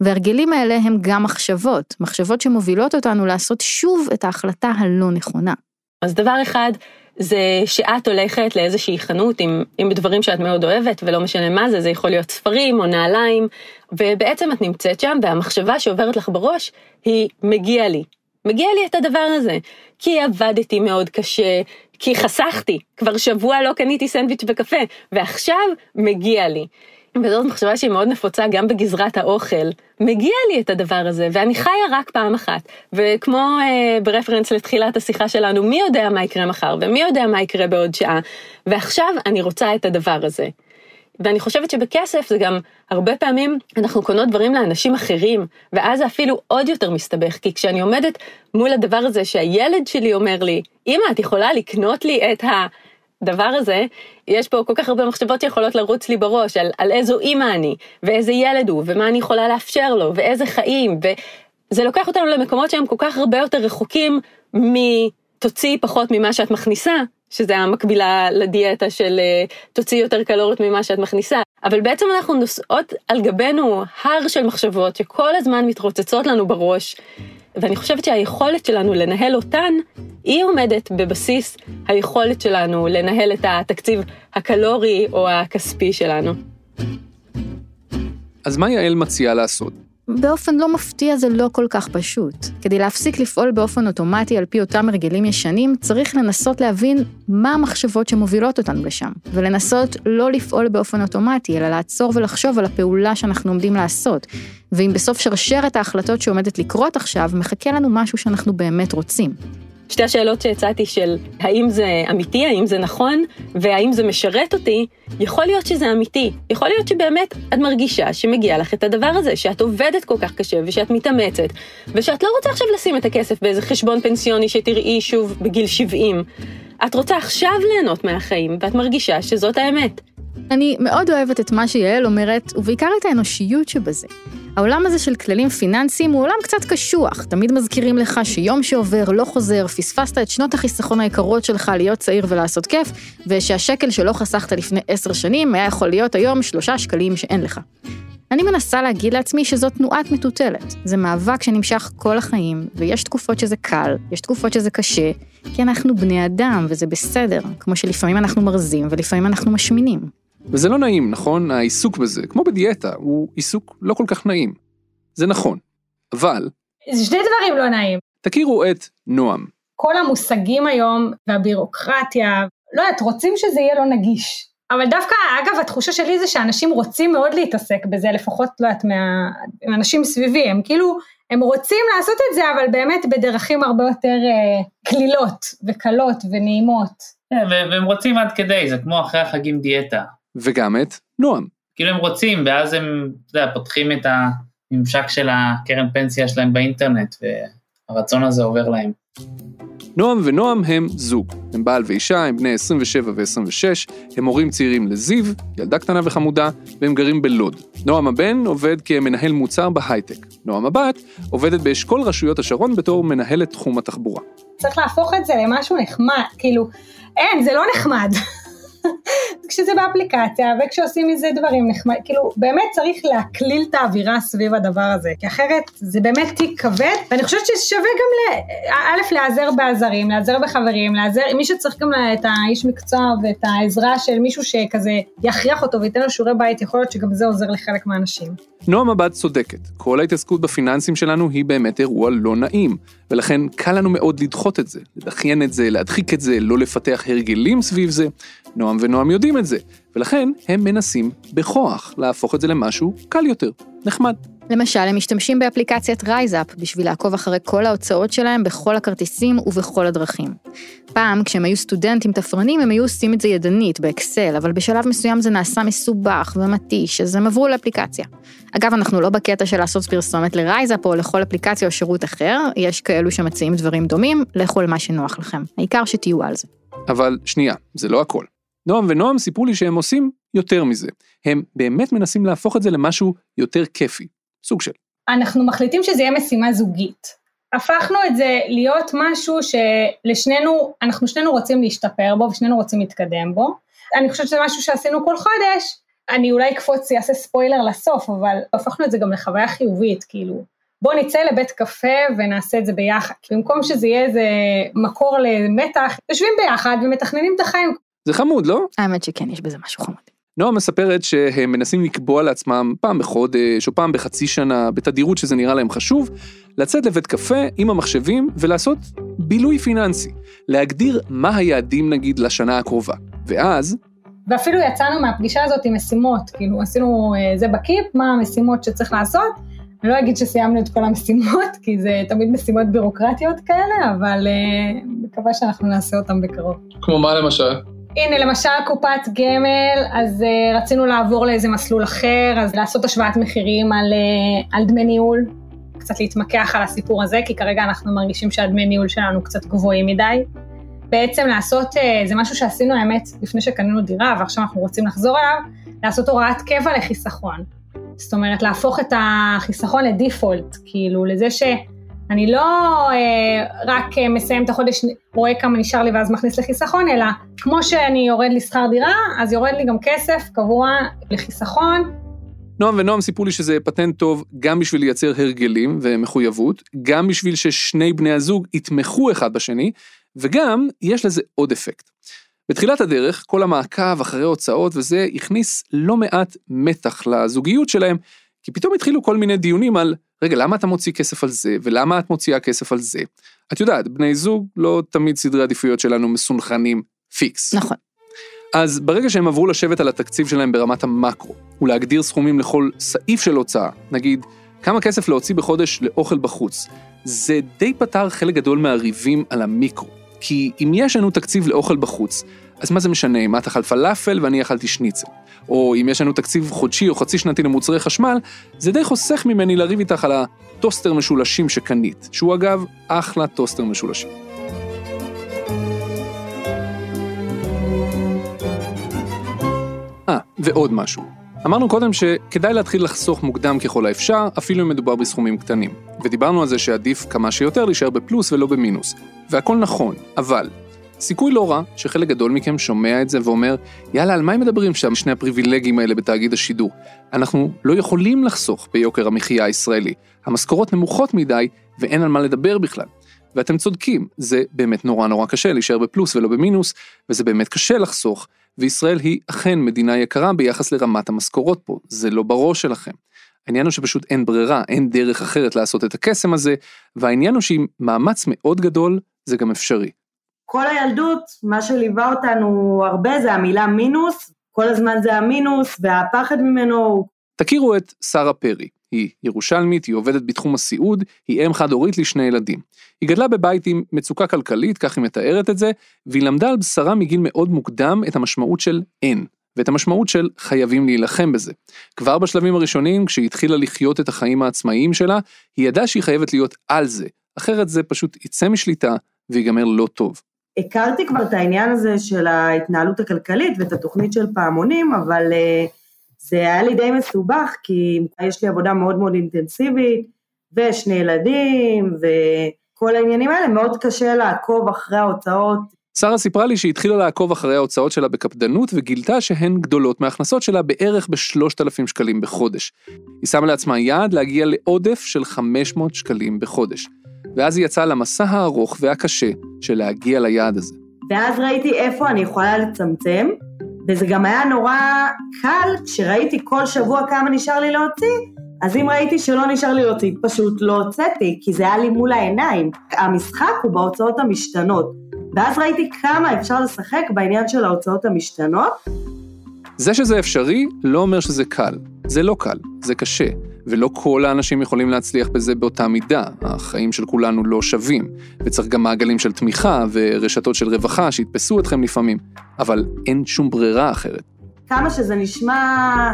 והרגלים האלה הם גם מחשבות, מחשבות שמובילות אותנו לעשות שוב את ההחלטה הלא נכונה. אז דבר אחד, זה שאת הולכת לאיזושהי חנות עם, עם דברים שאת מאוד אוהבת, ולא משנה מה זה, זה יכול להיות ספרים או נעליים, ובעצם את נמצאת שם, והמחשבה שעוברת לך בראש היא מגיע לי, מגיע לי את הדבר הזה, כי עבדתי מאוד קשה, כי חסכתי, כבר שבוע לא קניתי סנדוויץ' וקפה, ועכשיו מגיע לי. וזאת מחשבה שהיא מאוד נפוצה גם בגזרת האוכל. מגיע לי את הדבר הזה, ואני חיה רק פעם אחת. וכמו אה, ברפרנס לתחילת השיחה שלנו, מי יודע מה יקרה מחר, ומי יודע מה יקרה בעוד שעה, ועכשיו אני רוצה את הדבר הזה. ואני חושבת שבכסף זה גם הרבה פעמים אנחנו קונות דברים לאנשים אחרים, ואז זה אפילו עוד יותר מסתבך, כי כשאני עומדת מול הדבר הזה שהילד שלי אומר לי, אמא, את יכולה לקנות לי את הדבר הזה, יש פה כל כך הרבה מחשבות שיכולות לרוץ לי בראש על, על איזו אמא אני, ואיזה ילד הוא, ומה אני יכולה לאפשר לו, ואיזה חיים, וזה לוקח אותנו למקומות שהם כל כך הרבה יותר רחוקים מתוציאי פחות ממה שאת מכניסה, שזה המקבילה לדיאטה של אה, תוציאי יותר קלוריות ממה שאת מכניסה. אבל בעצם אנחנו נושאות על גבנו הר של מחשבות שכל הזמן מתרוצצות לנו בראש, ואני חושבת שהיכולת שלנו לנהל אותן, היא עומדת בבסיס היכולת שלנו לנהל את התקציב הקלורי או הכספי שלנו. אז מה יעל מציעה לעשות? באופן לא מפתיע זה לא כל כך פשוט. כדי להפסיק לפעול באופן אוטומטי על פי אותם הרגלים ישנים, צריך לנסות להבין מה המחשבות שמובילות אותנו לשם, ולנסות לא לפעול באופן אוטומטי, אלא לעצור ולחשוב על הפעולה שאנחנו עומדים לעשות. ואם בסוף שרשרת ההחלטות שעומדת לקרות עכשיו, מחכה לנו משהו שאנחנו באמת רוצים. שתי השאלות שהצעתי של האם זה אמיתי, האם זה נכון, והאם זה משרת אותי, יכול להיות שזה אמיתי. יכול להיות שבאמת את מרגישה שמגיע לך את הדבר הזה, שאת עובדת כל כך קשה ושאת מתאמצת, ושאת לא רוצה עכשיו לשים את הכסף באיזה חשבון פנסיוני שתראי שוב בגיל 70. את רוצה עכשיו ליהנות מהחיים, ואת מרגישה שזאת האמת. אני מאוד אוהבת את מה שיעל אומרת, ובעיקר את האנושיות שבזה. העולם הזה של כללים פיננסיים הוא עולם קצת קשוח, תמיד מזכירים לך שיום שעובר לא חוזר, פספסת את שנות החיסכון היקרות שלך להיות צעיר ולעשות כיף, ושהשקל שלא חסכת לפני עשר שנים היה יכול להיות היום שלושה שקלים שאין לך. אני מנסה להגיד לעצמי שזו תנועת מטוטלת. זה מאבק שנמשך כל החיים, ויש תקופות שזה קל, יש תקופות שזה קשה, כי אנחנו בני אדם, וזה בסדר, כמו שלפעמים אנחנו מרזים ולפעמים אנחנו משמינים. וזה לא נעים, נכון? העיסוק בזה, כמו בדיאטה, הוא עיסוק לא כל כך נעים. זה נכון. אבל... זה שני דברים לא נעים. תכירו את נועם. כל המושגים היום והבירוקרטיה, לא יודעת, רוצים שזה יהיה לא נגיש. אבל דווקא, אגב, התחושה שלי זה שאנשים רוצים מאוד להתעסק בזה, לפחות, לא יודעת, מהאנשים סביבי, הם כאילו, הם רוצים לעשות את זה, אבל באמת בדרכים הרבה יותר אה, קלילות וקלות ונעימות. כן, והם רוצים עד כדי, זה כמו אחרי החגים דיאטה. וגם את נועם. כאילו הם רוצים, ואז הם, אתה יודע, פותחים את הממשק של הקרן פנסיה שלהם באינטרנט, והרצון הזה עובר להם. נועם ונועם הם זוג. הם בעל ואישה, הם בני 27 ו-26, הם הורים צעירים לזיו, ילדה קטנה וחמודה, והם גרים בלוד. נועם הבן עובד כמנהל מוצר בהייטק. נועם הבת עובדת באשכול רשויות השרון בתור מנהלת תחום התחבורה. צריך להפוך את זה למשהו נחמד, כאילו, אין, זה לא נחמד. כשזה באפליקציה וכשעושים מזה דברים נחמד, כאילו באמת צריך להקליל את האווירה סביב הדבר הזה, כי אחרת זה באמת תיק כבד, ואני חושבת ששווה גם. א', להיעזר בעזרים, להיעזר בחברים, להיעזר, מי שצריך גם את האיש מקצוע ואת העזרה של מישהו שכזה יכריח אותו וייתן לו שיעורי בית, יכול להיות שגם זה עוזר לחלק מהאנשים. נועם מבט צודקת, כל ההתעסקות בפיננסים שלנו היא באמת אירוע לא נעים, ולכן קל לנו מאוד לדחות את זה, לדחיין את זה, להדחיק את זה, לא לפתח הרגלים סביב זה. נועם ונועם יודעים את זה, ולכן הם מנסים בכוח להפוך את זה למשהו קל יותר, נחמד. למשל, הם משתמשים באפליקציית RiseUp בשביל לעקוב אחרי כל ההוצאות שלהם בכל הכרטיסים ובכל הדרכים. פעם, כשהם היו סטודנטים תפרנים, הם היו עושים את זה ידנית, באקסל, אבל בשלב מסוים זה נעשה מסובך ומתיש, אז הם עברו לאפליקציה. אגב, אנחנו לא בקטע של לעשות פרסומת לרייזאפ או לכל אפליקציה או שירות אחר, יש כאלו שמציעים דברים דומים, לכו על מה שנוח לכם. העיקר שתהיו על זה. אבל שנייה, זה לא הכל. נועם ונועם סיפרו לי שהם עושים יותר מזה. הם באמת מנסים להפוך את זה למשהו יותר כיפי. סוג של. אנחנו מחליטים שזה יהיה משימה זוגית. הפכנו את זה להיות משהו שלשנינו, אנחנו שנינו רוצים להשתפר בו ושנינו רוצים להתקדם בו. אני חושבת שזה משהו שעשינו כל חודש, אני אולי אקפוץ, אעשה ספוילר לסוף, אבל הפכנו את זה גם לחוויה חיובית, כאילו, בוא נצא לבית קפה ונעשה את זה ביחד. במקום שזה יהיה איזה מקור למתח, יושבים ביחד ומתכננים את החיים. זה חמוד, לא? האמת שכן, יש בזה משהו חמוד. נועה מספרת שהם מנסים לקבוע לעצמם פעם בחודש או פעם בחצי שנה, בתדירות שזה נראה להם חשוב, לצאת לבית קפה עם המחשבים ולעשות בילוי פיננסי. להגדיר מה היעדים נגיד לשנה הקרובה. ואז... ואפילו יצאנו מהפגישה הזאת עם משימות, כאילו עשינו אה, זה בקיפ, מה המשימות שצריך לעשות. אני לא אגיד שסיימנו את כל המשימות, כי זה תמיד משימות בירוקרטיות כאלה, אבל אה, מקווה שאנחנו נעשה אותן בקרוב. כמו מה למשל? הנה, למשל קופת גמל, אז uh, רצינו לעבור לאיזה מסלול אחר, אז לעשות השוואת מחירים על, uh, על דמי ניהול, קצת להתמקח על הסיפור הזה, כי כרגע אנחנו מרגישים שהדמי ניהול שלנו קצת גבוהים מדי. בעצם לעשות, uh, זה משהו שעשינו האמת לפני שקנינו דירה, ועכשיו אנחנו רוצים לחזור אליו, לעשות הוראת קבע לחיסכון. זאת אומרת, להפוך את החיסכון לדיפולט, כאילו, לזה ש... אני לא אה, רק אה, מסיים את החודש, רואה כמה נשאר לי ואז מכניס לחיסכון, אלא כמו שאני יורד לשכר דירה, אז יורד לי גם כסף קבוע לחיסכון. נועם ונועם סיפרו לי שזה פטנט טוב גם בשביל לייצר הרגלים ומחויבות, גם בשביל ששני בני הזוג יתמכו אחד בשני, וגם יש לזה עוד אפקט. בתחילת הדרך, כל המעקב אחרי הוצאות וזה הכניס לא מעט מתח לזוגיות שלהם, כי פתאום התחילו כל מיני דיונים על רגע, למה אתה מוציא כסף על זה, ולמה את מוציאה כסף על זה? את יודעת, בני זוג, לא תמיד סדרי עדיפויות שלנו מסונכנים פיקס. נכון. אז ברגע שהם עברו לשבת על התקציב שלהם ברמת המקרו, ולהגדיר סכומים לכל סעיף של הוצאה, נגיד, כמה כסף להוציא בחודש לאוכל בחוץ, זה די פתר חלק גדול מהריבים על המיקרו. כי אם יש לנו תקציב לאוכל בחוץ, אז מה זה משנה אם את אכלת פלאפל ואני אכלתי שניצל? או אם יש לנו תקציב חודשי או חצי שנתי למוצרי חשמל, זה די חוסך ממני לריב איתך על הטוסטר משולשים שקנית, שהוא אגב אחלה טוסטר משולשים. אה, ועוד משהו. אמרנו קודם שכדאי להתחיל לחסוך מוקדם ככל האפשר, אפילו אם מדובר בסכומים קטנים. ודיברנו על זה שעדיף כמה שיותר להישאר בפלוס ולא במינוס. והכל נכון, אבל סיכוי לא רע שחלק גדול מכם שומע את זה ואומר, יאללה, על מה הם מדברים שם שני הפריבילגים האלה בתאגיד השידור? אנחנו לא יכולים לחסוך ביוקר המחיה הישראלי. המשכורות נמוכות מדי ואין על מה לדבר בכלל. ואתם צודקים, זה באמת נורא נורא קשה להישאר בפלוס ולא במינוס, וזה באמת קשה לחסוך, וישראל היא אכן מדינה יקרה ביחס לרמת המשכורות פה, זה לא בראש שלכם. העניין הוא שפשוט אין ברירה, אין דרך אחרת לעשות את הקסם הזה, והעניין הוא שעם מאמץ מאוד גדול, זה גם אפשרי. כל הילדות, מה שליווה אותנו הרבה זה המילה מינוס, כל הזמן זה המינוס והפחד ממנו. תכירו את שרה פרי. היא ירושלמית, היא עובדת בתחום הסיעוד, היא אם חד-הורית לשני ילדים. היא גדלה בבית עם מצוקה כלכלית, כך היא מתארת את זה, והיא למדה על בשרה מגיל מאוד מוקדם את המשמעות של אין, ואת המשמעות של חייבים להילחם בזה. כבר בשלבים הראשונים, כשהיא התחילה לחיות את החיים העצמאיים שלה, היא ידעה שהיא חייבת להיות על זה, אחרת זה פשוט יצא משליטה ויגמר לא טוב. הכרתי כבר את העניין הזה של ההתנהלות הכלכלית ואת התוכנית של פעמונים, אבל uh, זה היה לי די מסובך, כי יש לי עבודה מאוד מאוד אינטנסיבית, ושני ילדים, וכל העניינים האלה, מאוד קשה לעקוב אחרי ההוצאות. שרה סיפרה לי שהיא התחילה לעקוב אחרי ההוצאות שלה בקפדנות וגילתה שהן גדולות מההכנסות שלה בערך ב-3,000 שקלים בחודש. היא שמה לעצמה יעד להגיע לעודף של 500 שקלים בחודש. ואז היא יצאה למסע הארוך והקשה של להגיע ליעד הזה. ואז ראיתי איפה אני יכולה לצמצם, וזה גם היה נורא קל כשראיתי כל שבוע כמה נשאר לי להוציא, אז אם ראיתי שלא נשאר לי להוציא, פשוט לא הוצאתי, כי זה היה לי מול העיניים. המשחק הוא בהוצאות המשתנות. ואז ראיתי כמה אפשר לשחק בעניין של ההוצאות המשתנות. זה שזה אפשרי, לא אומר שזה קל. זה לא קל, זה קשה. ולא כל האנשים יכולים להצליח בזה באותה מידה, החיים של כולנו לא שווים, וצריך גם מעגלים של תמיכה ורשתות של רווחה שיתפסו אתכם לפעמים, אבל אין שום ברירה אחרת. כמה שזה נשמע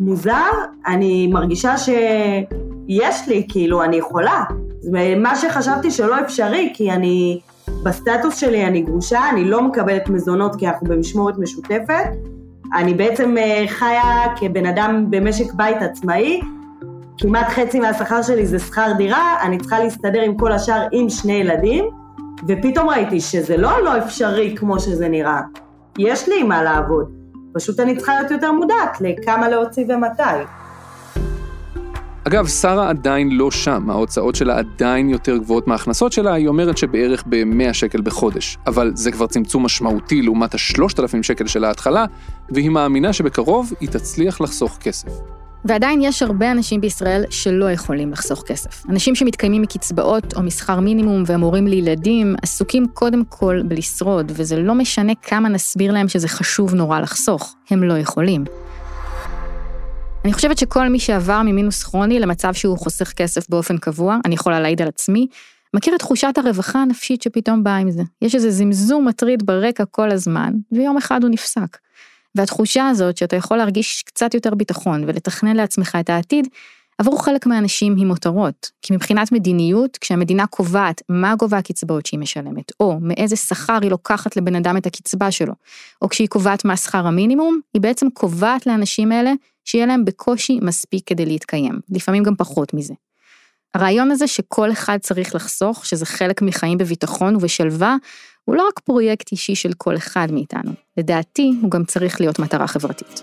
מוזר, אני מרגישה שיש לי, כאילו, אני יכולה. מה שחשבתי שלא אפשרי, כי אני, בסטטוס שלי אני גרושה, אני לא מקבלת מזונות כי אנחנו במשמורת משותפת, אני בעצם אה, חיה כבן אדם במשק בית עצמאי, כמעט חצי מהשכר שלי זה שכר דירה, אני צריכה להסתדר עם כל השאר עם שני ילדים, ופתאום ראיתי שזה לא לא אפשרי כמו שזה נראה. יש לי מה לעבוד, פשוט אני צריכה להיות יותר מודעת לכמה להוציא ומתי. אגב, שרה עדיין לא שם, ההוצאות שלה עדיין יותר גבוהות מההכנסות שלה, היא אומרת שבערך ב-100 שקל בחודש. אבל זה כבר צמצום משמעותי לעומת ה-3,000 שקל של ההתחלה, והיא מאמינה שבקרוב היא תצליח לחסוך כסף. ועדיין יש הרבה אנשים בישראל שלא יכולים לחסוך כסף. אנשים שמתקיימים מקצבאות או משכר מינימום והם הורים לילדים, עסוקים קודם כל בלשרוד, וזה לא משנה כמה נסביר להם שזה חשוב נורא לחסוך, הם לא יכולים. אני חושבת שכל מי שעבר ממינוס כרוני למצב שהוא חוסך כסף באופן קבוע, אני יכולה להעיד על עצמי, מכיר את תחושת הרווחה הנפשית שפתאום באה עם זה. יש איזה זמזום מטריד ברקע כל הזמן, ויום אחד הוא נפסק. והתחושה הזאת שאתה יכול להרגיש קצת יותר ביטחון ולתכנן לעצמך את העתיד, עבור חלק מהאנשים היא מותרות. כי מבחינת מדיניות, כשהמדינה קובעת מה גובה הקצבאות שהיא משלמת, או מאיזה שכר היא לוקחת לבן אדם את הקצבה שלו, או כשהיא קובעת מה שכר המינימום, היא בעצם קובעת לאנשים האלה שיהיה להם בקושי מספיק כדי להתקיים, לפעמים גם פחות מזה. הרעיון הזה שכל אחד צריך לחסוך, שזה חלק מחיים בביטחון ובשלווה, הוא לא רק פרויקט אישי של כל אחד מאיתנו, לדעתי הוא גם צריך להיות מטרה חברתית.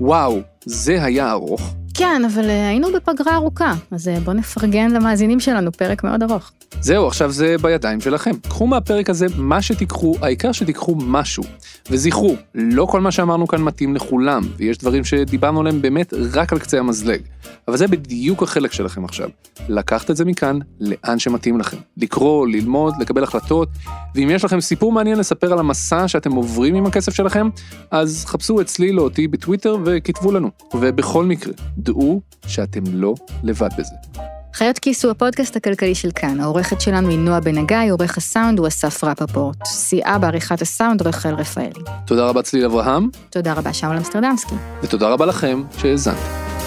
וואו, זה היה ארוך. כן, אבל אה, היינו בפגרה ארוכה, אז אה, בואו נפרגן למאזינים שלנו פרק מאוד ארוך. זהו, עכשיו זה בידיים שלכם. קחו מהפרק הזה מה שתיקחו, העיקר שתיקחו משהו. וזכרו, לא כל מה שאמרנו כאן מתאים לכולם, ויש דברים שדיברנו עליהם באמת רק על קצה המזלג. אבל זה בדיוק החלק שלכם עכשיו. לקחת את זה מכאן לאן שמתאים לכם. לקרוא, ללמוד, לקבל החלטות, ואם יש לכם סיפור מעניין לספר על המסע שאתם עוברים עם הכסף שלכם, אז חפשו אצלי לא אותי בטוויטר וכתבו לנו. ובכל מקרה, דעו שאתם לא לבד בזה. חיות כיס הוא הפודקאסט הכלכלי של כאן, העורכת שלנו היא נועה בן הגיא, עורך הסאונד הוא אסף רפפורט. סייעה בעריכת הסאונד רחל רפאלי. תודה רבה צליל אברהם. תודה רבה שאול אמסטרדמסקי. ותודה רבה לכם שהאזנתם.